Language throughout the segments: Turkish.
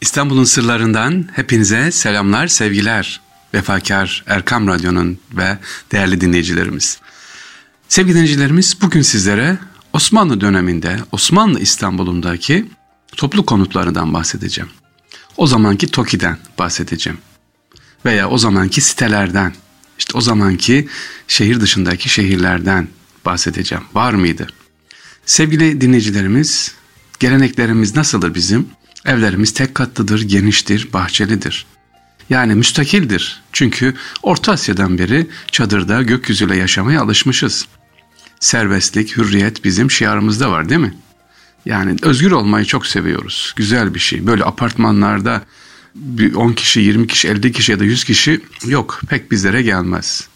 İstanbul'un sırlarından hepinize selamlar, sevgiler. Vefakar Erkam Radyo'nun ve değerli dinleyicilerimiz. Sevgili dinleyicilerimiz bugün sizlere Osmanlı döneminde Osmanlı İstanbul'undaki toplu konutlarından bahsedeceğim. O zamanki TOKİ'den bahsedeceğim. Veya o zamanki sitelerden, işte o zamanki şehir dışındaki şehirlerden bahsedeceğim. Var mıydı? Sevgili dinleyicilerimiz, geleneklerimiz nasıldır bizim? Evlerimiz tek katlıdır, geniştir, bahçelidir. Yani müstakildir. Çünkü Orta Asya'dan beri çadırda gökyüzüyle yaşamaya alışmışız. Serbestlik, hürriyet bizim şiarımızda var değil mi? Yani özgür olmayı çok seviyoruz. Güzel bir şey. Böyle apartmanlarda 10 kişi, 20 kişi, 50 kişi ya da 100 kişi yok. Pek bizlere gelmez.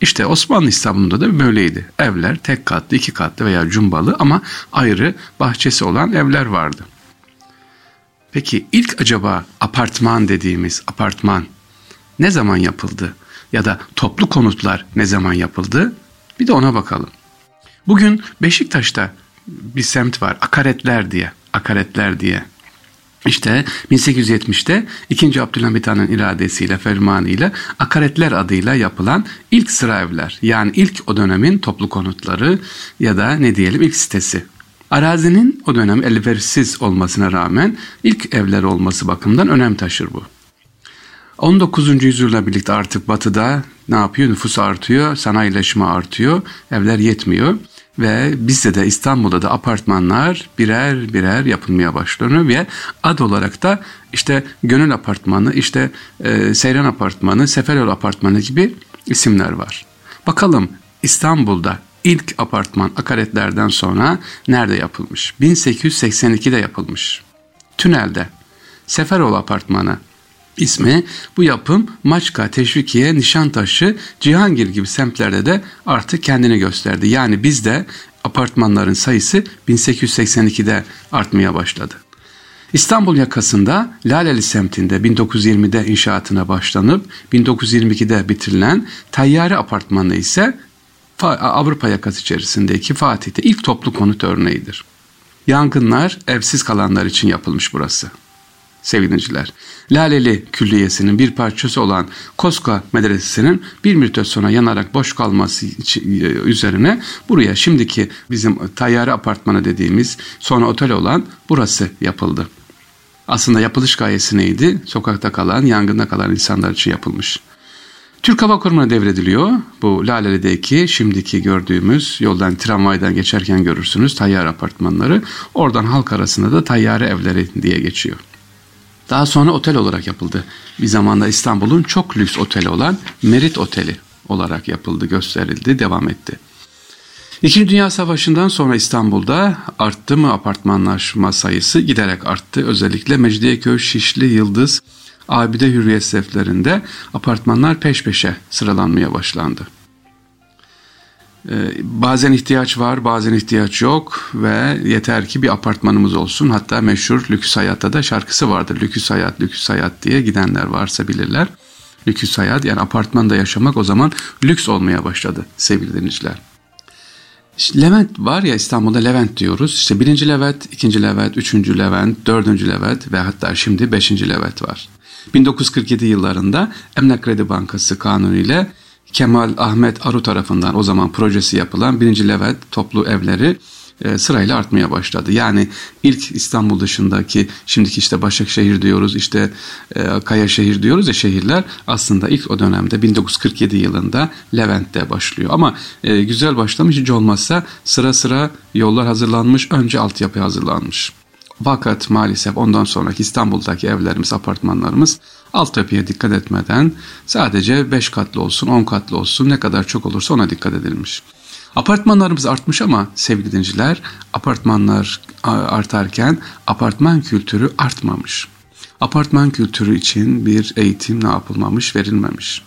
İşte Osmanlı İstanbul'da da böyleydi. Evler tek katlı, iki katlı veya cumbalı ama ayrı bahçesi olan evler vardı. Peki ilk acaba apartman dediğimiz apartman ne zaman yapıldı? Ya da toplu konutlar ne zaman yapıldı? Bir de ona bakalım. Bugün Beşiktaş'ta bir semt var. Akaretler diye. Akaretler diye. İşte 1870'te 2. Abdülhamit Han'ın iradesiyle, fermanıyla akaretler adıyla yapılan ilk sıra evler. Yani ilk o dönemin toplu konutları ya da ne diyelim ilk sitesi. Arazinin o dönem elverişsiz olmasına rağmen ilk evler olması bakımından önem taşır bu. 19. yüzyılla birlikte artık batıda ne yapıyor? Nüfus artıyor, sanayileşme artıyor, evler yetmiyor. Ve bizde de İstanbul'da da apartmanlar birer birer yapılmaya başlanıyor ve ad olarak da işte Gönül Apartmanı, işte e, Seyran Apartmanı, Seferyol Apartmanı gibi isimler var. Bakalım İstanbul'da ilk apartman akaretlerden sonra nerede yapılmış? 1882'de yapılmış. Tünelde. Seferoğlu Apartmanı ismi bu yapım Maçka, Teşvikiye, Nişantaşı, Cihangir gibi semtlerde de artık kendini gösterdi. Yani bizde apartmanların sayısı 1882'de artmaya başladı. İstanbul yakasında Laleli semtinde 1920'de inşaatına başlanıp 1922'de bitirilen Tayyare Apartmanı ise Avrupa yakası içerisindeki Fatih'te ilk toplu konut örneğidir. Yangınlar evsiz kalanlar için yapılmış burası. Sevgiliciler, Laleli Külliyesi'nin bir parçası olan Koska Medresesi'nin bir müddet sonra yanarak boş kalması üzerine buraya şimdiki bizim tayyare apartmanı dediğimiz sonra otel olan burası yapıldı. Aslında yapılış gayesi neydi? Sokakta kalan, yangında kalan insanlar için yapılmış. Türk Hava Kurumu'na devrediliyor. Bu Laleli'deki şimdiki gördüğümüz yoldan tramvaydan geçerken görürsünüz tayyare apartmanları. Oradan halk arasında da tayyare evleri diye geçiyor. Daha sonra otel olarak yapıldı. Bir zamanda İstanbul'un çok lüks oteli olan Merit Oteli olarak yapıldı, gösterildi, devam etti. İkinci Dünya Savaşı'ndan sonra İstanbul'da arttı mı apartmanlaşma sayısı giderek arttı. Özellikle Mecidiyeköy, Şişli, Yıldız, Abide Hürriyet seflerinde apartmanlar peş peşe sıralanmaya başlandı. Ee, bazen ihtiyaç var, bazen ihtiyaç yok ve yeter ki bir apartmanımız olsun. Hatta meşhur Lüküs Hayat'ta da şarkısı vardır. Lüküs Hayat, Lüküs Hayat diye gidenler varsa bilirler. Lüküs Hayat yani apartmanda yaşamak o zaman lüks olmaya başladı sevgili dinleyiciler. İşte Levent var ya İstanbul'da Levent diyoruz. İşte birinci Levent, ikinci Levent, üçüncü Levent, dördüncü Levent ve hatta şimdi beşinci Levent var. 1947 yıllarında Emlak Kredi Bankası kanunu ile Kemal Ahmet Aru tarafından o zaman projesi yapılan birinci Levent toplu evleri e, sırayla artmaya başladı. Yani ilk İstanbul dışındaki şimdiki işte Başakşehir diyoruz işte e, Kayaşehir diyoruz ya şehirler aslında ilk o dönemde 1947 yılında Levent'te başlıyor. Ama e, güzel başlamış hiç olmazsa sıra sıra yollar hazırlanmış önce altyapı hazırlanmış. Fakat maalesef ondan sonraki İstanbul'daki evlerimiz, apartmanlarımız altyapıya dikkat etmeden sadece 5 katlı olsun, 10 katlı olsun ne kadar çok olursa ona dikkat edilmiş. Apartmanlarımız artmış ama sevgili dinciler apartmanlar artarken apartman kültürü artmamış. Apartman kültürü için bir eğitim ne yapılmamış, verilmemiş.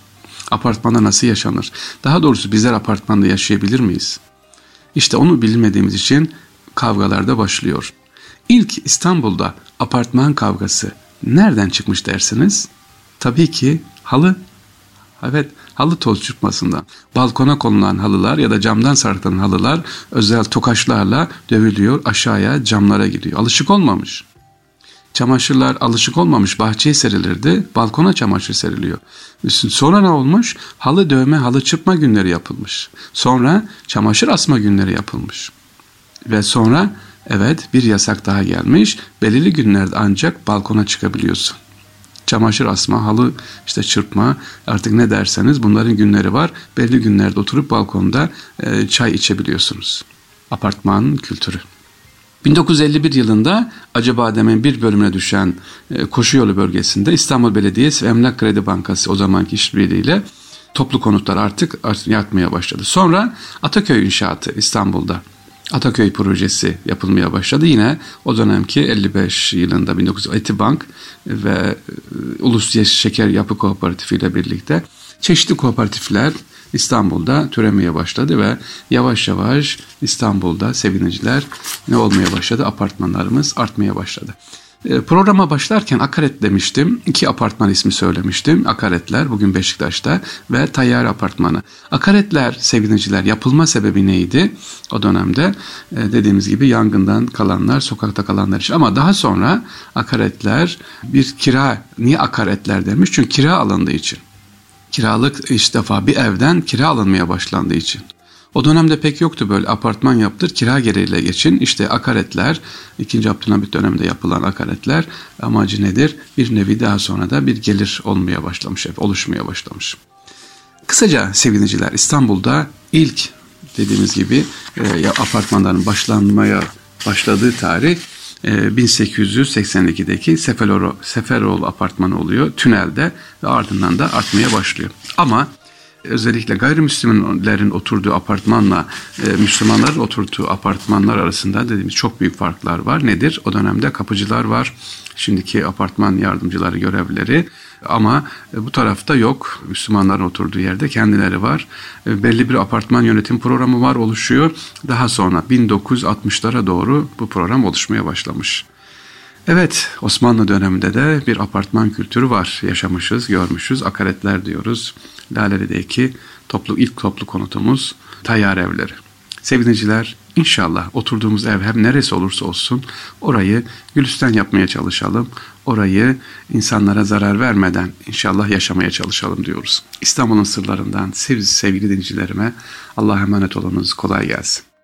Apartmanda nasıl yaşanır? Daha doğrusu bizler apartmanda yaşayabilir miyiz? İşte onu bilmediğimiz için kavgalar da başlıyor. İlk İstanbul'da apartman kavgası nereden çıkmış dersiniz? Tabii ki halı. Evet halı toz çıkmasından. Balkona konulan halılar ya da camdan sarkılan halılar özel tokaçlarla dövülüyor aşağıya camlara gidiyor. Alışık olmamış. çamaşırlar alışık olmamış bahçeye serilirdi. Balkona çamaşır seriliyor. Sonra ne olmuş? Halı dövme, halı çırpma günleri yapılmış. Sonra çamaşır asma günleri yapılmış. Ve sonra evet bir yasak daha gelmiş. Belirli günlerde ancak balkona çıkabiliyorsun. Çamaşır asma, halı işte çırpma artık ne derseniz bunların günleri var. Belli günlerde oturup balkonda e, çay içebiliyorsunuz. Apartman kültürü. 1951 yılında Acıbadem'in bir bölümüne düşen e, koşu yolu bölgesinde İstanbul Belediyesi ve Emlak Kredi Bankası o zamanki işbirliğiyle toplu konutlar artık yatmaya başladı. Sonra Ataköy inşaatı İstanbul'da Ataköy projesi yapılmaya başladı. Yine o dönemki 55 yılında 1900 Etibank ve e, Ulus Şeker Yapı Kooperatifi ile birlikte çeşitli kooperatifler İstanbul'da türemeye başladı ve yavaş yavaş İstanbul'da seviniciler ne olmaya başladı? Apartmanlarımız artmaya başladı. E, programa başlarken Akaret demiştim. İki apartman ismi söylemiştim. Akaretler bugün Beşiktaş'ta ve Tayyar Apartmanı. Akaretler sevgiliciler yapılma sebebi neydi? O dönemde e, dediğimiz gibi yangından kalanlar, sokakta kalanlar için. Ama daha sonra akaretler bir kira, niye akaretler demiş? Çünkü kira alındığı için. Kiralık iş defa bir evden kira alınmaya başlandığı için. O dönemde pek yoktu böyle apartman yaptır kira gereğiyle geçin. İşte akaretler 2. Abdülhamit döneminde yapılan akaretler amacı nedir? Bir nevi daha sonra da bir gelir olmaya başlamış, oluşmaya başlamış. Kısaca sevgiliciler İstanbul'da ilk dediğimiz gibi e, apartmanların başlanmaya başladığı tarih 1882'deki e, Seferoğlu, Seferoğlu apartmanı oluyor tünelde ve ardından da artmaya başlıyor. Ama özellikle gayrimüslimlerin oturduğu apartmanla e, Müslümanların oturduğu apartmanlar arasında dediğimiz çok büyük farklar var. Nedir? O dönemde kapıcılar var. Şimdiki apartman yardımcıları, görevlileri ama e, bu tarafta yok. Müslümanların oturduğu yerde kendileri var. E, belli bir apartman yönetim programı var, oluşuyor. Daha sonra 1960'lara doğru bu program oluşmaya başlamış. Evet, Osmanlı döneminde de bir apartman kültürü var. Yaşamışız, görmüşüz, akaretler diyoruz. Laleli'deki toplu, ilk toplu konutumuz tayyar evleri. Sevgiliciler, inşallah oturduğumuz ev hem neresi olursa olsun orayı gülistan yapmaya çalışalım. Orayı insanlara zarar vermeden inşallah yaşamaya çalışalım diyoruz. İstanbul'un sırlarından sevgili dinleyicilerime Allah'a emanet olunuz. Kolay gelsin.